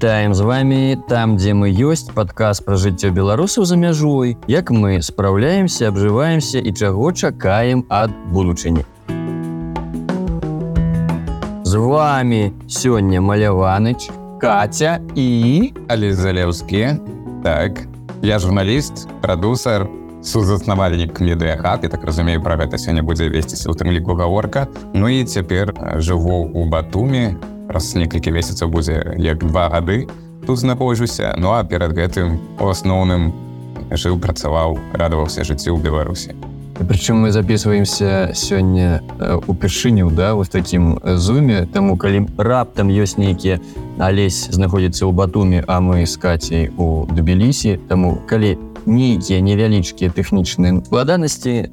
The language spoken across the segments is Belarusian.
Вітаем з вами там, дзе мы ёсць падказ пра жыццё беларусаў за мяжой, як мы спраўляемся, абжываемся і чаго чакаем ад будучыні. З вами сёння маляваныч, Каця і Алізалеўскі. Так я журналіст прадусар сузаснавальнік медыахат я так разумею пра гэта сёння будзе весціся у тым ліку гаворка. Ну і цяпер жыву у батуме раз некалькі месяцаў будзе як два гады тут знаходжуся ну а перад гэтым у асноўным жыў працаваў радаваўся жыццю ў беларусі прычым мы записываемся сёння упершыню да вот таким зуме таму калі раптам ёсць нейкія алесь знаходзіцца ў батуме а мы з кацей у дубелісі таму калі нейкія невялічкія тэхнічныя складанасці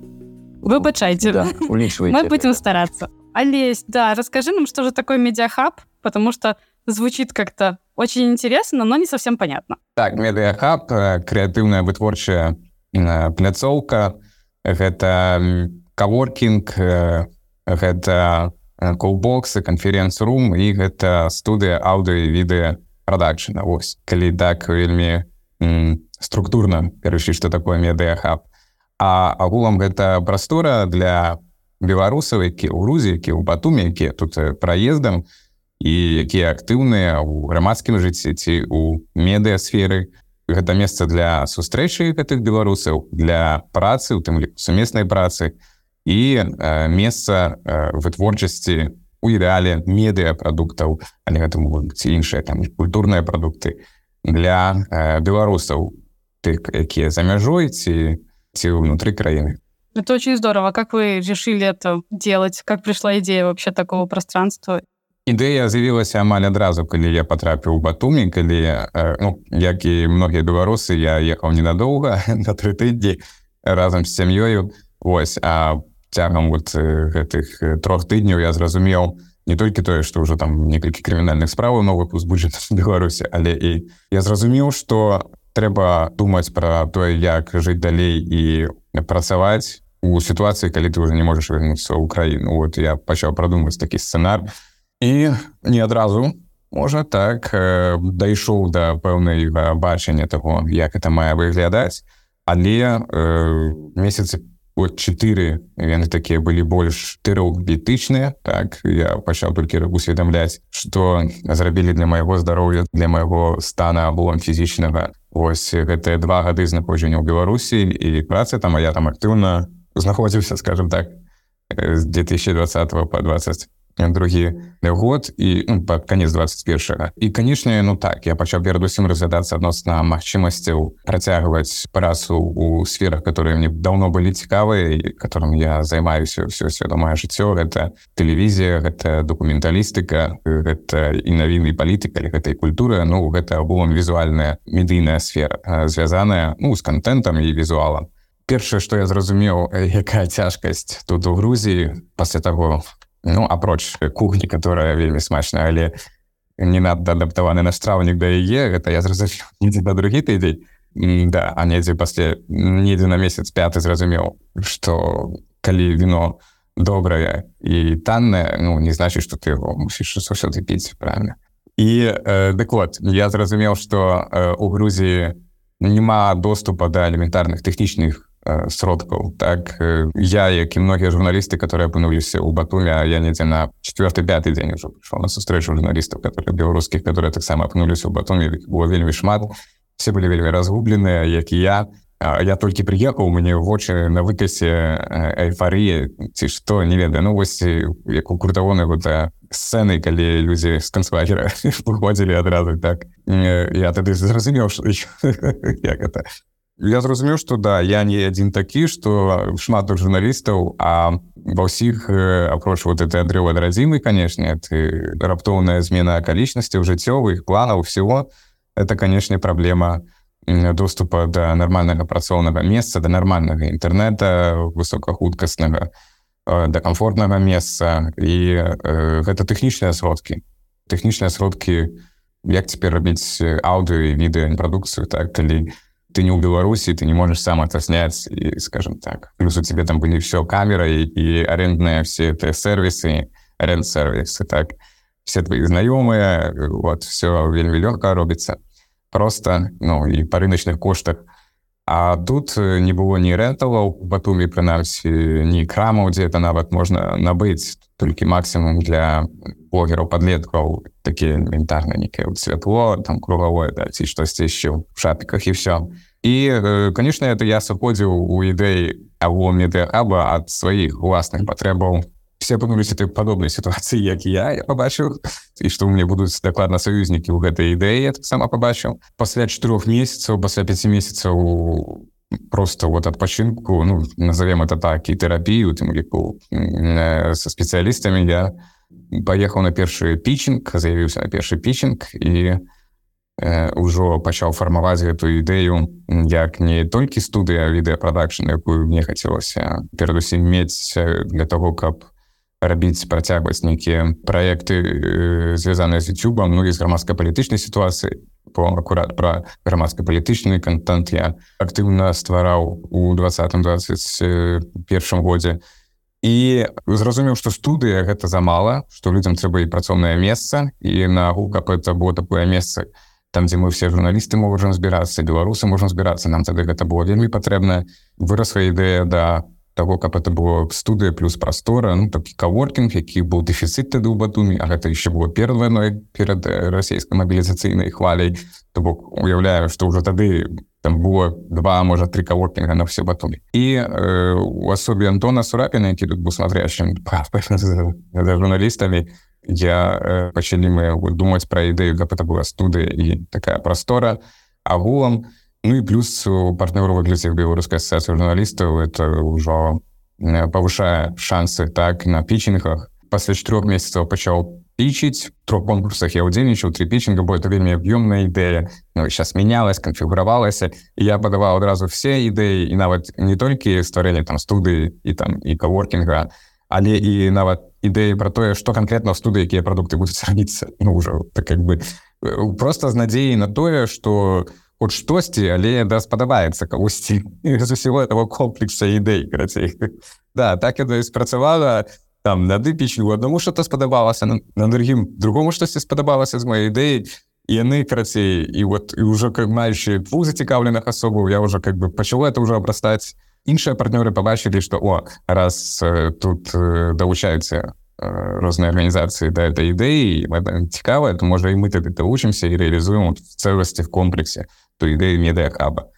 выбачайце. да, улічвай мы будем стараться Олесь, да, расскажи нам, что же такое медиахаб, потому что звучит как-то очень интересно, но не совсем понятно. Так, медиахаб, креативная вытворчая пляцоўка, гэта каворкинг, гэта колбоксы, конференц-рум і гэта студыя аўдыо і відэа продакшена. Вось, калі так вельмі структурна перайшлі, што такое медыахаб. А агулам гэта прастора для беларусаў які ў грузі які ў батуме якія тут праездам і якія актыўныя ў грамадскім жыцці ці у медыасферы гэта месца для сустрэчы гэтых беларусаў для працы у тым ліку сумеснай працы і э, месца э, вытворчасці у ідэале медыапрадуктаў але гэта могуць іншыя там культурныя прадукты для э, беларусаў тых якія за мяжой ці ці ўнутры краіны Это очень здорово. Как вы решили это делать? Как пришла идея вообще такого пространства? Ідэя з'явілася амаль адразу, калі я патрапіў у батуме, калі ну, як і многія беларусы я ехаў ненадоўга на тры тыдні разам з сям'ёю. Вось а цягам вот гэтых трох тыдняў я зразумеў не толькі тое, што ўжо там некалькі крымінальных справаў новых узбуджана Беларусі, але і я зразумеў, што трэба думаць пра тое, як жыць далей і працаваць у сітуацыі калі ты уже не можаш вернуцца ў краіну вот я пачаў прадумаць такі сцэнар і не адразу можа так э, дайшоў да пэўнай бачання таго як это мае выглядаць але э, месяцы вот чатыры яны такія былі больш тэраўбітычныя так я пачаў толькі усведамляць што зрабілі для майго здароўя для майго стана абулам фізічнага ось гэтыя два гады знаходжання ў беларусі і працы там а я там актыўна знаходзіўся скажем так з 2020 по 20 другі год і ну, под конец 21 і канешне ну так я пачаў перадусім разглядацца адносна магчымасцяў працягваць працу у сферах которые мне давно былі цікавыя которым я займаюся все свядомае жыццё. Гэта тэлевізія гэта документалістыка гэта і навіны палітыка или гэтай культуры ну гэта абулам візуальная медыйная сфера звязаная ну з контентам і візуалам першае што я зразумеў якая цяжкасць тут у Грузіі пасля таго ну апроч кухні которая вельмі смачная але не надо адаптаваны настаўнік да яе гэта я зразумеў недзе на другі тыдзень да а недзе пасля недзе на месяц пяты зразумеў что калі віно добрае і таннае ну не значыць что ты его мусіш заўсёды піць правильно? І э, дык вот я зразумеў что э, у Грузіі няма доступа да элементарных тэхнічных сродкаў так я як і многія журналісты которые апынуліся ў батуме я недзе на четверт пятый дзень ужо прыйшоў на сустрэчу журналістаў которые беларускіх которые таксама апынуліся ў батуме было вельмі шмат все былі вельмі разгубленыя як і я. Я толькі прыехаў мне вочы на выкасе эйфарыі ці што не ведаю ну вось як у куртавоны вот сцэны калі людзі з канцлагера выходзілі адразу так. Я тады зразумеў што як это я зразумеў что да я не адзін такі что шмат журналістаў а ва ўсіх апроч вот это адрыва радзімы канешне ты раптоўная змена акалічнасцяў жыццёвых планаў всего это канешне праблема доступа до нармальнага працоўнага месца до нармальнага інтэрнета высокахуткаснага да комфортнага месца. І э, гэта тэхнічныя сродкі. Тэхнічныя сродкі як цяпер рабіць аўдыо і відэа прадукцыю так калі ты не ў беларусі ты не можешь сам это снять і скажем так плюс у тебе там былі все камеры і арендныя все это сервисы аренд сервисы так. Все твои знаёмыя вот все вельмі лёгка робіцца просто ну і па рыначных коштах. А тут не было ні рэнталаў батумі прынамсі ні крамаў дзе это нават можна набыць толькі максімум для блогераў падлеткаў такі элементарна некае святло там кругавое да, ці штосьці яшчэ ў шапіках і все і конечно это я сыходзіў у ідэі або медыаба ад сваіх уласных патрэбаў все апынуліся ты падобнай сітуацыі як я я побачыў і што мне будуць дакладна саюзнікі ў гэтай ідэі таксама побачыў пасля чатырох месяцаў пасля пяці месяцаў просто вот адпачынку ну назовем это так і тэрапію тым ліку со спецыялістамі я паехаў на першы пічынг заявіўся на першы пічынг і ўжо пачаў фармаваць гэтую ідэю як не толькі студыя відэапрадакшн якую мне хацелася перадусім мець для того каб рабіць працягваць нейкія праекты э, звязаныя з Ютубам ну і з грамадска-палітычнай сітуацыі по акурат пра грамадска-палітычны контент я актыўна ствараў у двадцатым першым годзе і зразумеў што студыя гэта замала што людзям трэба і працоўнае месца і нагул каб это было такое месца там дзе мы все журналісты можам збірацца беларусы можна збірацца нам тады гэта было вельмі патрэбна вырасла ідэя да того каб это было студыя плюс прастора ну такі каворкінг які быў дэфіцыт тады ў батуме А гэта еще было перад вайной перад расійскай мабілізацыйнай хваляй то бок уяўляю что ўжо тады там было два можа три каворкінга на все батуме і э, у асобе Антона сурапіна які тут быў смотрящим журналістамі я э, пачалі мы думаць пра ідэю каб это была студыя і такая прастора агулам Ну і плюс у партнёру выглядзе беларускай асацыі журналістаў это ўжо павышае шансы так на пічынгах пасля чатырох месяцаў пачаў пічыць трох конкурсах я ўдзельнічаў три пічынга бо это вельмі аб'ёмная ідэя ну, сейчас менялась канфігуравалася я падаваў адразу все ідэі і нават не толькі стварэнне там студыі і там і каворкінга але і нават ідэі про тое что конкретно в студыі якія прадукты будуць рабіцца ну уже так как бы просто з надзеяй на тое у от штосьці але да спадабаецца кагосьці з усего этого комплекса ідэй карацей да так это спрацавала там надыпічу аднаму что-то спадабалася на, на другім другому штосьці спадабалася з моей ідэі яны карацей і вот і уже как маючы двух зацікаўленых асобаў я уже как бы пачало это уже абрастаць іншыя партнёры побачылі что о раз э, тут э, далучаюцца розныя арганізацыі да этой ідэі цікава то можа і мы тады вучымся і реалізуем в цэласці в комплексе той ідэі медыахаба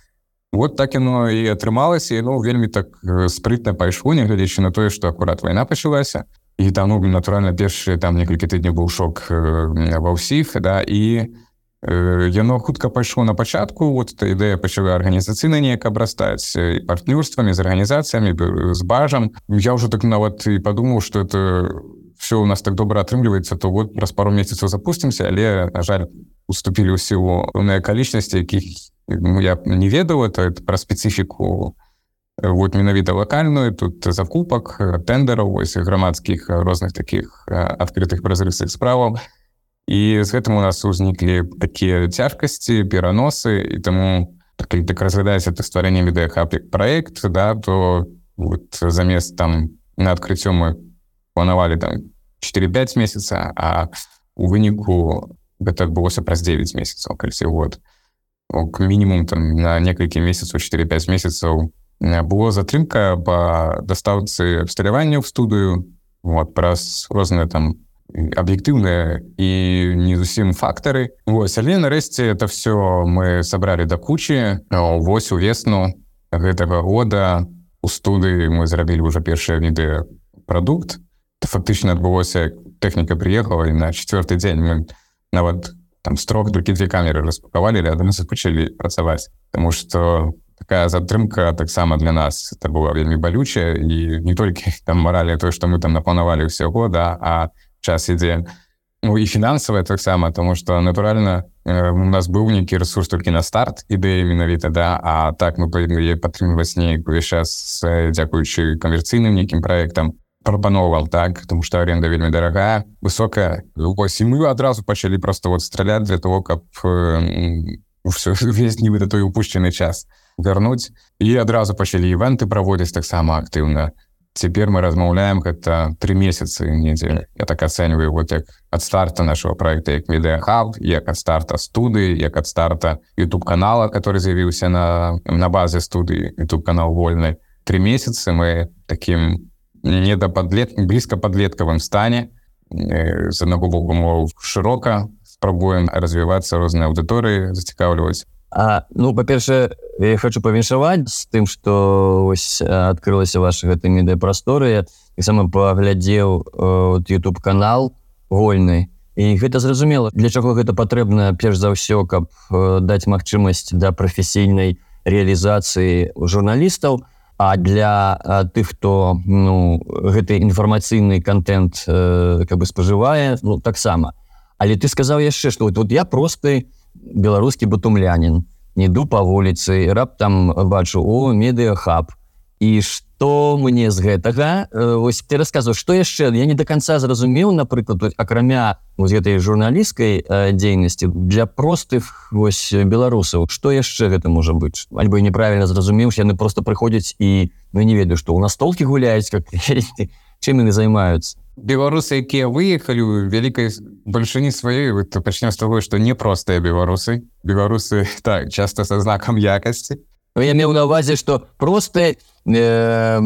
вот так яно і атрымалася ну вельмі так спрытна пайшло нягледзячы на тое што акурат вайна пачалася. І там ну натуральна першыя там некалькі тыдняў быў шок ва ўсіх да і яно хутка пайшло на пачатку вот эта ідэя пачала арганізацыйна неяк абрастаць партнёрствамі з арганізацыямі з бажам. Я ўжо так нават і падумаў что это все у нас так добра атрымліваецца то вот праз пару месяцаў запусцімся але на жаль уступілі ў сілу пэўныя акалічнасці якіх ну, я не ведаў. Это, это пра спецыфіку вот менавіта лакальную. Тут закупак тендераў вось грамадскіх розных таких адкрытых празрыстых справаў. і з гэтым у нас узніклі такія цяжкасці пераносы і таму так, так разглядаецца ты стварэнне відэахаплік проект да то вот замест там на адкрыццё мы планавалі там 4-5 месяца а у выніку гэта адбылося праз 9 месяцаў кальці год мінімум там на некалькі месяцаў 4-5 месяцаў было затрымка по дастаўцы абсталявання ў студыю вот праз розныя там аб'ектыўныя і не зусім фактары Вось але нарэшце это все мы сабралі да кучы вось увесну гэтага года у студыі мы зрабілі ўжо першае відэа прадукт фактычна адбылося тэхніка прыехала і на четверты дзень мы нават там строк толькі две камеры распакавалі адразу пачалі працаваць Таму что такая затрымка таксама для нас это было вельмі балючая і не толькі там маралі тое што мы там напланавалі ўсяго да а час ідзе Ну і фінансавая таксама тому что натуральна э, у нас быў нейкі ресурс толькі на старт ідэі менавіта да а так мы павінны падтрымліваць нейкую час дзякуючы камерцыйным нейкім праектам прапановал так потому что аренда вельмі дорогая высокая. Ось і мы адразу пачалі просто вот стралять для того каб все весь нібыта той упущенный час вярнуць і адразу пачалі івенты праводзіць таксама актыўна цяпер мы размаўляем гэта три месяцы недзе я так ацэньваю вот як ад старта нашего проекта як відэахаб як ад старта студыі як ад старта youtube канала который з'явіўся на на базе студыі youtube канал вольны три месяцы мы таким не да подлет блізка подлеткавым стане з аднаго боку мов шырока спрабуем развівацца розныя аўдыторыі зацікаўліваць А, ну па-першае я хочу павіншаваць з тым што ось адкрылася ваша гэта медыапрасторыя і сама паглядзеў youtube канал вольны. І гэта зразумела для чаго гэта патрэбна перш за ўсё каб даць магчымасць да прафесійнай реалізацыі журналістаў. А для а, тых хто ну гэты інфармацыйны контент э, как бы спажывае ну таксама. Але ты сказаў яшчэ што вот, вот я просты беларускі бутумлянин не іду по вуліцы раптам бачу о медыахаб. І что мне з гэтага? Ось ты расказваў что яшчэ? Я не до конца зразумеў напрыклад акрамя з гэтай журналісткай дзейнасці для простых вось беларусаў что яшчэ гэта можа быць? Альбо неправільна зразумеў яны просто прыходзяць і ну не ведаю что у нас толкі гуляюць как чым яны займаюцца беларусы якія выехалі у вялікай бальшыні сваёй то пачнем з того што непростыя беларусы беларусы так часто са знакам якасці ну, я меў на увазе что просто э,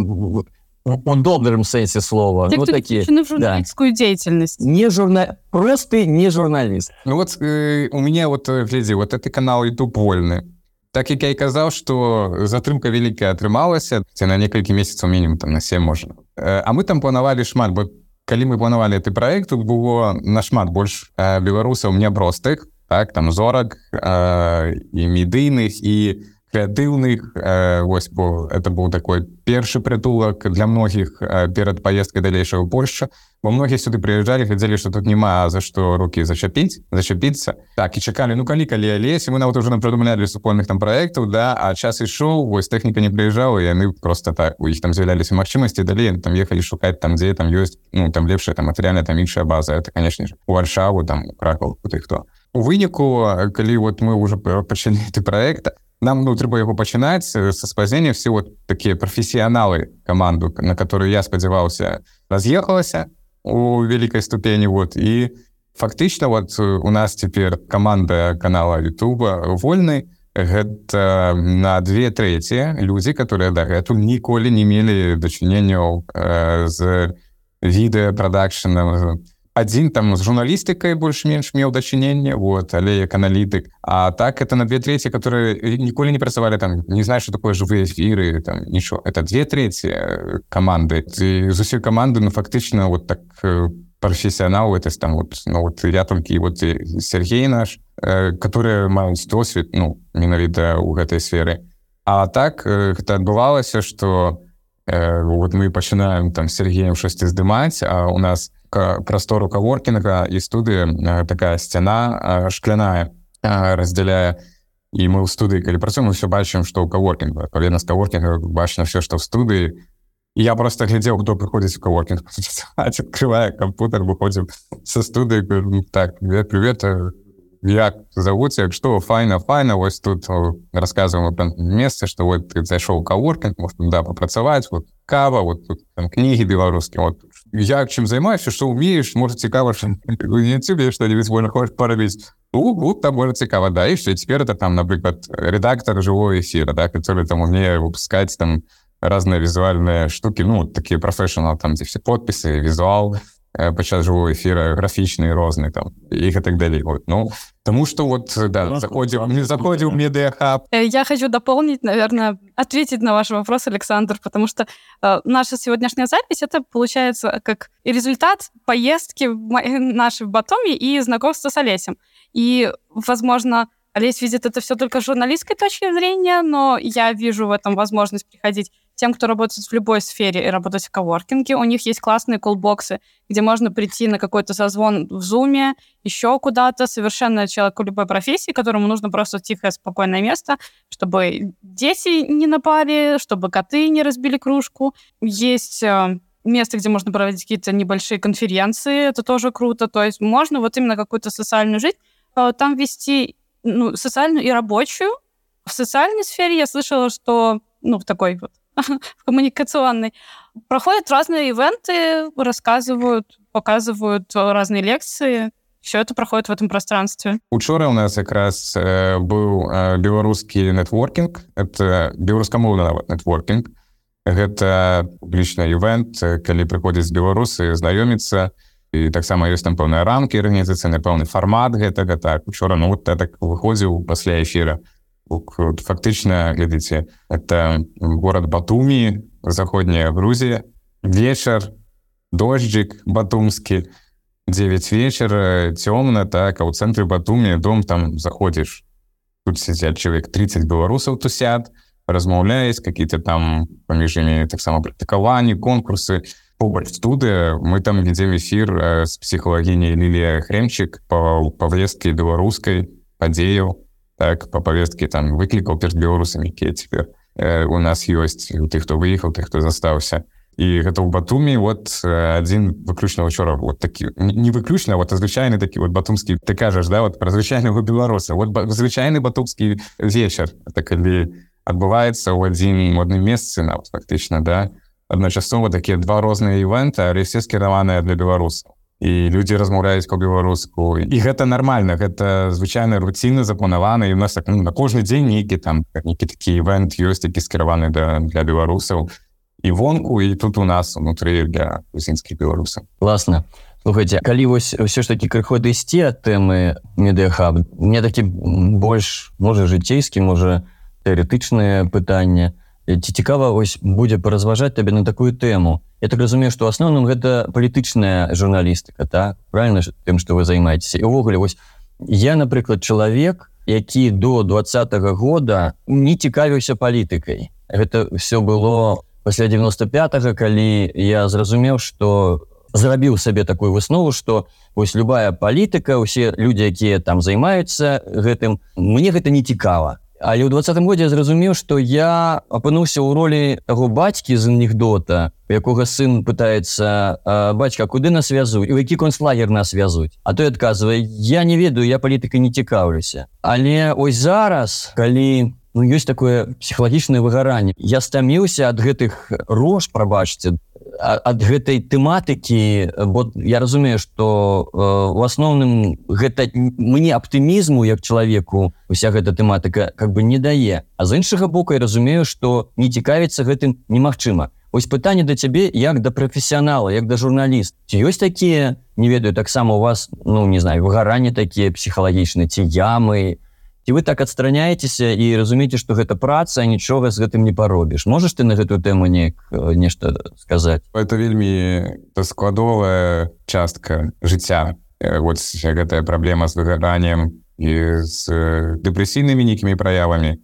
у добрым сэнсе слова. Ну, такі журналістскую да. дзейнасць не журна просты не журналіст ну, вот э, у меня вот э, глядзі вот это канал youtube вольны так як я і казаў что затрымка вялікая атрымалася ці на некалькі месяцаў мінімум там на 7 можна э, а мы там планавалі шмат бо калі мы планавалі ты проект тут было нашмат больш э, беларусаў мне простых так там зорак э, і медыйных і крэатыўных э, вось бо это быў такой першы прытулак для многіх э, перад паездкай далейшая ў Польша бо многія сюды прыязджалі глядзелі што тут няма за што руки зачапіць зачапіцца так і чакалі ну калі калі лесе мы нават уже нам прыдумлялі супольных там проектаў да. А час ішоў вось тэхніка не прыязджала яны просто так у іх там з'яўляліся магчымасці далей там ехалі шукаць там дзе там ёсць ну там лепшая там матэрыяльна там іншая база. Это канешне ж у варшаву там кракал ты хто у выніку калі вот мы уже пачалі ты проекта нам ну трэба яго пачынаць са спазнення все вот такія прафесіяналы каманду на которую я спадзяваўся раз'ехалася у вялікай ступені вот. І фактычна вот у нас цяпер команда канала Ютуба вольны гэта на две трэці людзі которые дагэтуль ніколі не мелі дачыненняў э, з відэа один там з журналістыкай больш-менш меў дачыненне вот але як аналітык А так это на две треці которые ніколі не працавалі там не знаю что такое жывыя эфиры там нічого это две треці команды. З усей команды ну фактычна вот так профессионал это там вот ну, вот я толькі вот Сергей наш которые маюць досвед ну менавіта у гэтай сферы. А так гэта адбывалася что вот мы пачынаем там Сергеем шасці здымаць а у нас у прастору каворкінга і студыі такая сцяна шкляная разделяе і мы ў студыі калі працуем все бачым што ў каворкінга калі нас каворкінга бачна все што в студыі я просто глядзеў хто прыходзіць у каворкінг открывае кампутер выходзім са студыі так привет привет як завуць як што файна файна вось тут рассказываем месцы што вот ты зайшоў каворкінг может да папрацаваць вот кава вот тут кнігі беларускі вот як чым займаешься что умеешь может цікава тебе что-нибудь больно хочешь парабіць там может цікава да і что теперь это там напрыклад редактор живого эфира да который там умею выпускать там разные визуальные штуки ну такие профессионал там где все подписи визуал падчас живого эфира графічны розны там их и так далее вот ну Тому что вот, да, заходим, не заходим в медиахаб. Я хочу дополнить, наверное, ответить на ваш вопрос, Александр, потому что э, наша сегодняшняя запись, это получается как результат поездки нашей в Батуми и знакомства с Олесем. И, возможно, Олесь видит это все только с журналистской точки зрения, но я вижу в этом возможность приходить тем, кто работает в любой сфере и работать в коворкинге. У них есть классные колбоксы, где можно прийти на какой-то созвон в зуме, еще куда-то, совершенно человеку любой профессии, которому нужно просто тихое, спокойное место, чтобы дети не напали, чтобы коты не разбили кружку. Есть э, место, где можно проводить какие-то небольшие конференции, это тоже круто. То есть можно вот именно какую-то социальную жизнь э, там вести, ну, социальную и рабочую. В социальной сфере я слышала, что, ну, в такой вот коммуникационной. Проходят разные ивенты, рассказывают, показывают разные лекции. Все это проходит в этом пространстве. Учора у нас якраз э, быў э, беларускі нетворкінг это беларускамоўны нават нетворкінг гэта публічны івент калі прыходзяць беларусы знаёміцца і таксама ёсць там пэўныя рамкі арганізацыйны пэўны фармат гэтага так учора ну вот так выходзіў пасля эфира фактычна глядзіце это город батумі заходняя Грузія вечар дожджик батумскі 9 вечера цёмна так а ў цэнтры батуме дом там заходзіш тут сядзяць чалавек 30 беларусаў тусят размаўляюць какие-то там паміж імі таксама практыкаванні конкурсы. Побач студы мы там ідзем эфир з псіхалагіняй лілія хремчик по павесткі беларускай падзеяў так по павесткі там выклікаў перш беларусамі якія цяпер э, у нас ёсць у тых хто выехаў тых хто застаўся і гэта ў батуме вот адзін выключна учора вот такі не выключна вот звычайны такі вот батумскі ты кажаш да вот пра звычайнага беларуса вот звычайны батумскі вечар так калі адбываецца ў адзін модным месцы на фактычна да адначасова такія два розныя івенты але все скіраваныя для беларусаў і людзі размаўляюць по-беларуску і гэта нормально гэта звычайна руціны запланаваны і у нас так, ну, на кожны дзень нейкі там нейкі такі івент ёсць які скіраваны да, для беларусаў. І вонку і тут у нас унутры для грузінскіх беларусаў. Класна. Слухайте калі вось ўсё ж таки крыход ісці ад тэмы медыахаб мне такі больш можа жыцейскі можа тэоретычнае пытанне ці цікава ось будзе паразважаць табе на такую тэму я так разумею што асноўным гэта палітычная журналістыка так? Правильно тым што вы займаецеся і увогуле вось я напрыклад чалавек які до двадцатого года не цікавіўся палітыкай. Гэта все было пасля 95 калі я зразумеў что зрабіў сабе такую выснову что вось любая палітыка усе люди якія там займаюцца гэтым мне гэта не цікава але ў двадцатым годзе зразумеў что я апынуўся ў ролі таго бацькі з анекдота якога сын пытается бацька куды нас вязуць? У які концлагер нас вязуць? А той адказвае я не ведаю я палітыкай не цікаўлюся але ось зараз калі ну, ёсць такое псіхалагічнае выгаранне я стаміўся ад гэтых рож прабачце ад гэтай тэматыкі бо я разумею что э, у асноўным гэта мне аптымізму як чалавеку уся гэта тэматыка как бы не дае. А з іншага боку я разумею что не цікавіцца гэтым немагчыма. Ось пытанне да цябе як да прафесіянала як да журналіст. Ці ёсць такія не ведаю таксама у вас ну не знаю выгаранне такія псіхалагічныя ці ямы ці вы так адстраняецеся і разумееце што гэта праца нічога з гэтым не паробіш можаш ты на гэтую тэму неяк э, нешта сказаць это вельмі складовая частка жыцця э, вот гэтая праблема з выгараннем і з дэпрэсійнымі нейкімі праявамі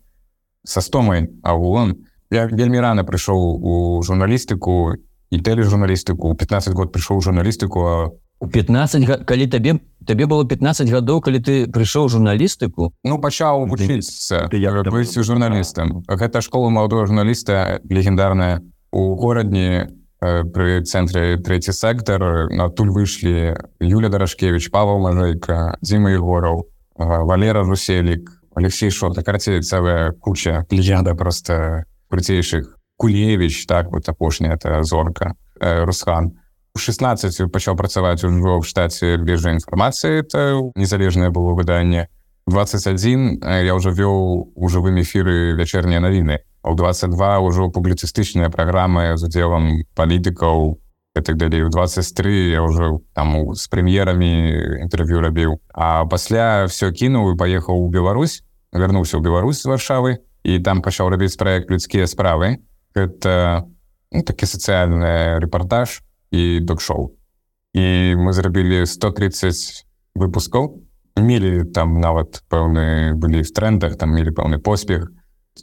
са стомай агулам я вельмі рана прыйшоў у журналістыку і тэлежурналістыку 15 год прыйшоў журналістыку у 15 калі табе табе было 15 гадоў калі ты прыйшоў журналістыку ну пачаў вучыцца быць журналістам гэта школа маладого журналіста легендарная. У горадні э, пры цэнтры трэці сектор натуль выйшлі Юля дарашкевич Павел мажайка зімы егораў валера руселік Алексей шота карце цэлая куча легенда просто круцейшых кулевич так вот апошняя это зорка э, русхан 16 пачаў працаваць ужо ў штаце біржа інфармацыі это незалежнае было выданне 21 я ўжо вёў у жывым эфіры вячэрнія навіны а ў 22 ўжо публіцыстычныя праграмы з удзелам палітыкаў так далей у 23 я ўжо там з прэм'ерамі інтэрв'ю рабіў а пасля все кінуў і паехаў у Беларусь вярнуўся ў Беларусь з варшавы. І там пачаў рабіць праект людскія справы это ну, такі сацыяльны рэпартаж і док-шоу. І мы зрабілі 130 выпускаў мелі там нават пэўны былі в трендах там мелі пэўны поспех.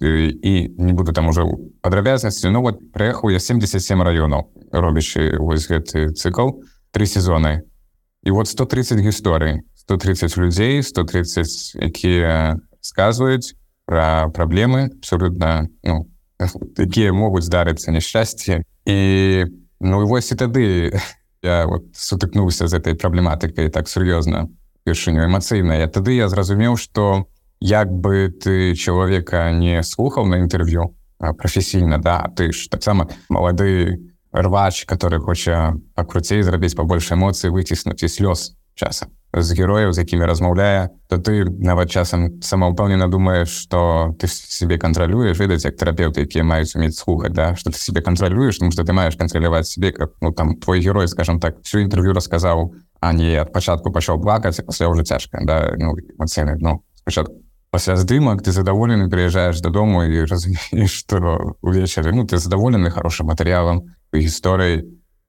І не буду там уже падрабязнасці Ну вот прыехаў я 77 раёнаў робячы вось гэты цикл три сезоны і вот 130 гісторый 130 людзей 130 якія сказваюць про праблемы абсолютно ну, якія могуць здарыцца няшчасце і по Ну і вось і тады я вот сутыкнуўся з этой праблематыкай так сур'ёзна першыню эмацыйна тады я зразумеў што як бы ты чалавека не слухаў на інтэрв'ю прафесійна да ты ж таксама малады рвач который хоча пакруцей зрабіць побольш эмоцый выціснуць і слёз часам з герояў з якімі размаўляе то ты нават часам самаўпэўнена думаеш что ты себе кантралюеш. Ведаць як тэрапеўты якія маюць умець слухаць да? Что ты себе кантралюеш тому что ты маеш кантраляваць себе как ну там твой герой скажем так всю інтэрв'ю расказаў а не ад пачатку пачаў плакаць пасля уже цяжка да? Ну, эмоцыйны ну спачатку. Пасля здымак ты задаволены приезжаешь дадому і разумееш что увечары ну ты задаволены хорошим матэрыялам гісторыі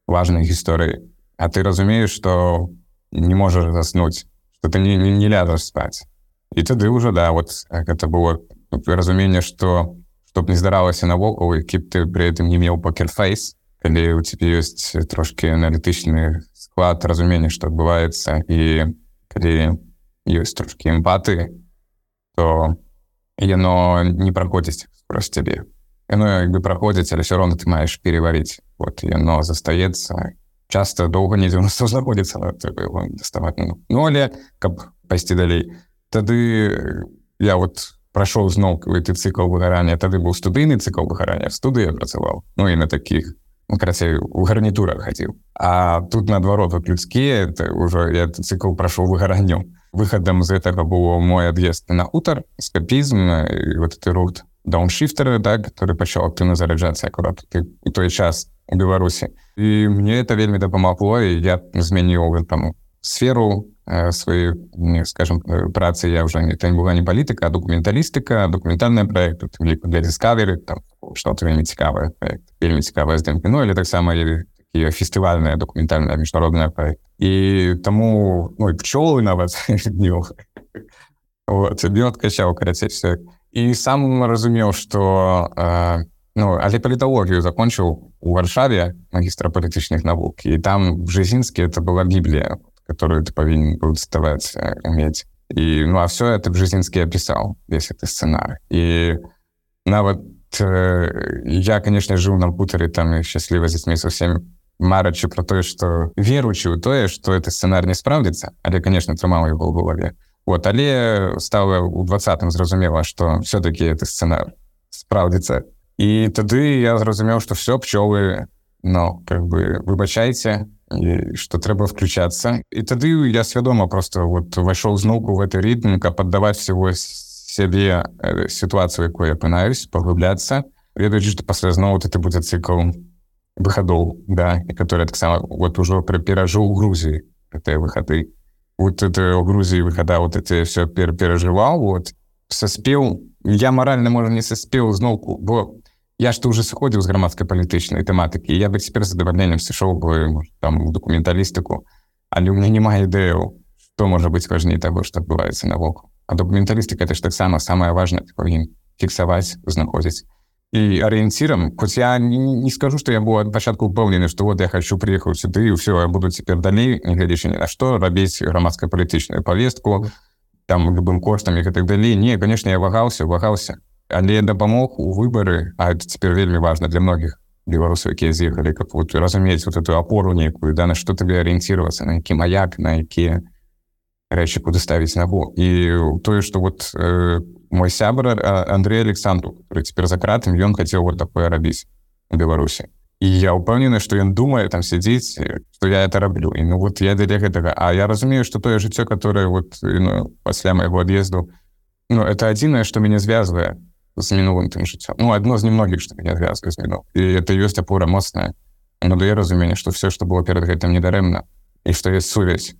важной гісторыі а ты разумееш что не можаш заснуць что ты не, не, не ляжаш спаць і тады ўжо да вот гэта было разуменне что чтоб не здаралася навокал які б ты при этом не меў покерфейс калі у тебе ёсць трошки аналітычны склад разумення что адбываецца і калі ёсць трошки эмпаты то яно не праходзіць про цябе яно як бы праходзіць але все равно ты маеш переварить. Вот яно застаецца часто доўга недзе нас знаходзіцца даставаць ну, ну але каб пайсці далей? Тады я вот прайшоў зноў ты цыкл выгарання тады быў студыйны цыкл выгарання студыя працаваў ну і на таких ну, крацей у гарнітурах хадзіў А тут наадварот вот людскія ўжо я цыкл прайшоў выгаранню выхадам з гэтага было мой ад'езд на хутар скапізм вот ты рут дауншифтер да который пачаў актыўна зараджацца акурат ты у той час беларусі і мне это вельмі дапамагло і я змяніў там сферу э, сваёй скажем э, працы. Я уже не там была не палітыка документалістыка документальная проект ліку для дискаверы там что вельмі цікавая вельмі цікавая здымка ну или таксама такія фестывальная документальная міжнародная проект і таму ну, пчолы нават откачаў карацей все і сам разумеў что э, Ну, але паліталогію закончыў у варшаве магістра палітычных навук і там в жизинске это была біблія которую ты павінен быў даставаць уметь і ну а все это в жизинске опісаў весь это сценар і нават э, я конечно жыў на бутары там і счасліва дзецьмі совсем марачы про тое что веручы ў тое что это сценар не спраўдзіцца але конечно трымаў его в голове. Вот але стала у двадцатым зразумела что все-таки это сценар спраўдзіцца і тады я зразумеў что все пчелы но как бы выбачайце что трэба включаться і тады я свядома просто вот вайшоў зноўку в этой ритм каб паддаваць всего сябе ситуацию якой апынаюсь паглубляться ведаючы что пасля зноў ты будзе цикл выхадоў да і который таксама вот ужо перажыў Грузіі этой выхады вот это у Грузіі выхада вот это все пер перажываў вот саспеў я морально можа не саспеў зноўку бо я что уже сыходзіў з грамадскай палітычнай тэматыкі я бы цяпер задавальненнем сышоў бы там документалістыку але у меня няма ідэяў что можа быць важней того что адбываецца навокал а документалістыка это ж таксама самое важное павін фіксаваць знаходзіць і арыенцірам хоць я не, не скажу что я быў ад пачатку упэўнены что вот я хочу приехаў сюды і все я буду цяпер далей негледзячы ні на што рабіць грамадская палітычную повестку там любым коштам і гэтак далей не конечно я вагаўся вагаўся але дапамог у выбары а это цяпер вельмі важно для многіх беларусаў якія з'ехалі как вот разумець вот эту опору некую да на что тебе арыенцироваться на які маяк на якія рэчы куды ставіць нагу і тое что вот э, мой сябра Андрей Александру цяпер за кратам ён хацеў вот такое рабіць у беларусі і я упэўнены что ён думае там сядзіць что я это раблю і ну вот я для гэтага А я разумею что тое жыццё которое вот ну, пасля майго ад'езду Ну это адзінае что мяне звязвае з мінулым тым жыццём ну адно з немногіх што меня звязка змінуў і это ёсць апора моцная надае разуменне што все што было перад гэтым недарэмна і што есть сувязь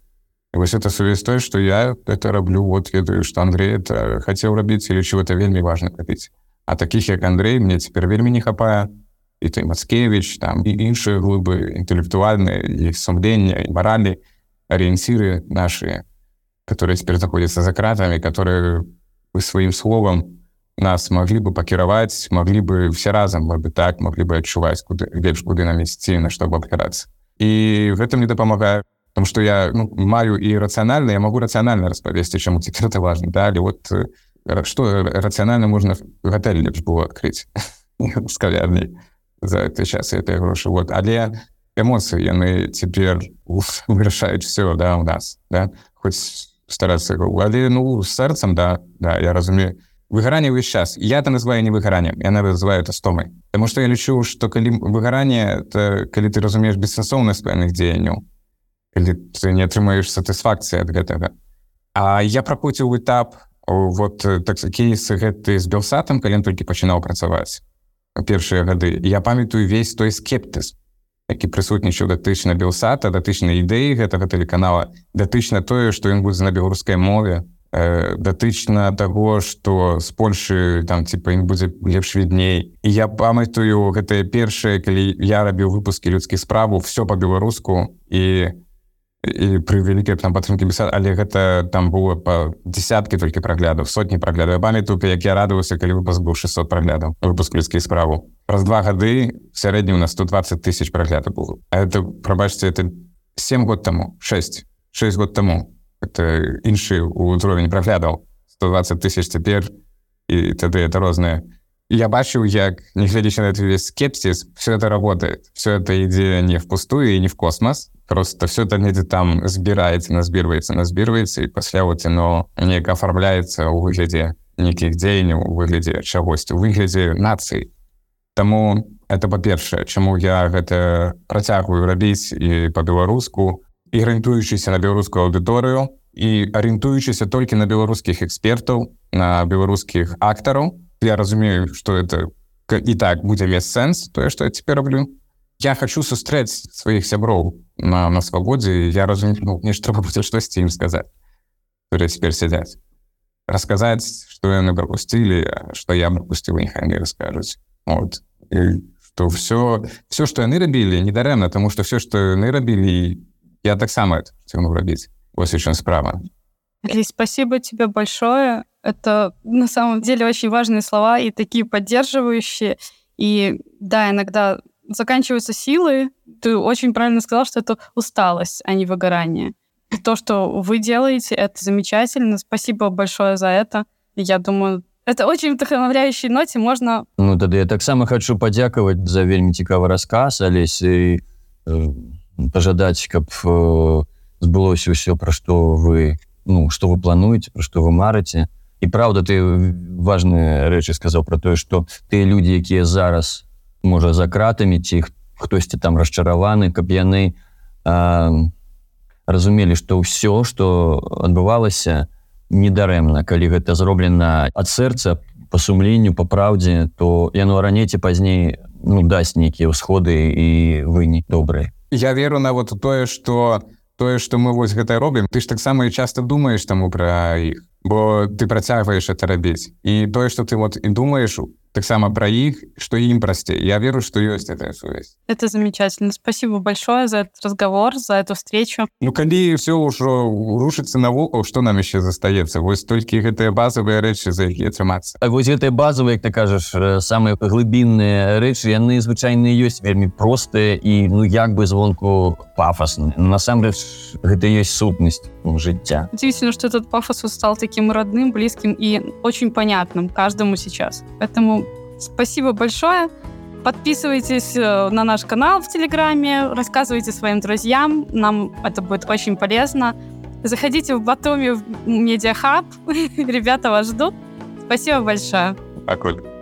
і вось это сувязь той што я это раблю вот ведаю што Андрей хацеў рабіць і лічу это вельмі важна рабіць а таких як Андрей мне цяпер вельмі не хапае і той Мацкевич там і іншыя глыбы інтэлектуальныя і сумлення і маралі арыенціры наши которые теперь находятся за кратами которые вы сваім словам нас маглі бы пакіраваць маглі бы все разам бы так маглі бы адчуваць куды лепш куды нам ісці на што абапірацца і гэтым не дапамагаю там что я ну, маю і рацыянальна я могу рацыянальна распавесці чаму цяпер это важно далі вот что рацыянальна можна гатэль лепш было адкрыць з кавярней за это час это грошы вот але эмоцыі яны цяпер вырашаюць все да у нас да хоць старацца але ну сэрцам да да я разумею выгаранне ўвесь час. Я это называю не выгараннем я называю это стомай Таму что я лічу что калі выгаранне то калі ты разумееш бессэнсоўнасць пэўных дзеянняў калі ты не атрымаеш сатысфакцыі ад гэтага. А я пракоціў этап вот так кейсы гэты з белсатам калі толькі пачынаў працаваць першыя гады. Я памятаю весь той скептыз які прысутнічаў датычна белсата датычна ідэі гэтага тэлеканала датычна тое што ён будзе на беларускай мове э, датычна таго што з Польшы там типа ім будзе лепш відней. І я памятаю гэтае першае калі я рабіў выпускі людскіх справу все по-беларуску і і пры вялікай там падтрымкі беса але гэта там было па десяткі толькі праглядаў сотні праглядаў. Памятаю як я радаваўся калі выпуск быў 600 праглядаў выпуск людскіх справу праз два гады сярэдні у нас 120 тысяч прагляда было. Это прабачце это 7 год таму 6 6 год таму это іншы ўзровень праглядаў 120 тысяч цяпер і тады это розныя я бачыў як нягледзячы на весь скепсис все это работает. Все это ідзе не впустую і не в космос. Просто все это недзе там збіраецца назбірваецца назбірваецца і пасля вот оно неяк оформляецца ў выглядзе нейкіх дзеянняў у выглядзе чагосьці у выглядзе нацыі Таму это па-першае, чаму я гэта працягваю рабіць і па-беларуску і арыентуючыся на беларускую аўдыторыю і арыентуючыся толькі на беларускіх экспертаў, на беларускіх актараў. Я разумею, што это і так будзе мець сэнс тое, што я цяпер раблю. Я хочу сустрэць сваіх сяброў на, на свабодзе я разумею ну, нешта трэба будзе штосьці ім сказаць цяпер сядзяць расказаць што яны прапусцілі што я пропусціў іх они раскажуць вот то все все что яны рабілі недарэмна тому что все что яны рабілі я таксама цягну рабіць вось чем справа Ли, спасибо тебе большое это на самом деле очень важные слова и такие поддерживающие и да иногда заканчиваются силы ты очень правильно сказал что это усталость а не выгорание и то что вы делаете это замечательно спасибо большое за это я думаю это очень вдохновляющей ноте можна Ну тады я таксама хочу падзякаваць за вельмі цікавы рассказ алесь і э, пажадаць каб э, збылося ўсё пра што вы ну что вы плануеце пра што вы марыце. І праўда ты важныя рэчы сказаў про тое что ты людзі якія зараз можа за кратамі ці хтосьці там расчараваны каб яны э, разумелі что ўсё что адбывалася недарэмна. Калі гэта зроблена ад сэрца по сумленню по праўдзе то яно раней ці пазней ну дасць нейкія ўсходы і вынік добрыя я веру на вот тое что тое что мы вось гэта робім ты ж таксама і часто думаешь таму пра іх бо ты працягваеш это рабіць і тое что ты вот і думаешь у таксама пра іх что ім прасцей я веру что ёсць эта сувязь это замечательно. Спасибо большое за этот разговор за эту встречу. Ну калі все ўжо рушыцца навокал что нам еще застаецца вось толькі гэтыя базовые рэчы за якія трымацца вось гэтай базовые ты кажаш самыя глыбінныя рэчы яны звычайныя ёсць вельмі простыя і ну як бы звонку пафосны насамрэч гэта ёсць сутнасць жыцця удивительно что этот пафос стал таким родным близким и очень понятным каждому сейчас. Поэтому Спасибо большое. Подписывайтесь э, на наш канал в Телеграме, рассказывайте своим друзьям, нам это будет очень полезно. Заходите в Батуми в Медиахаб, ребята вас ждут. Спасибо большое. Спокойно.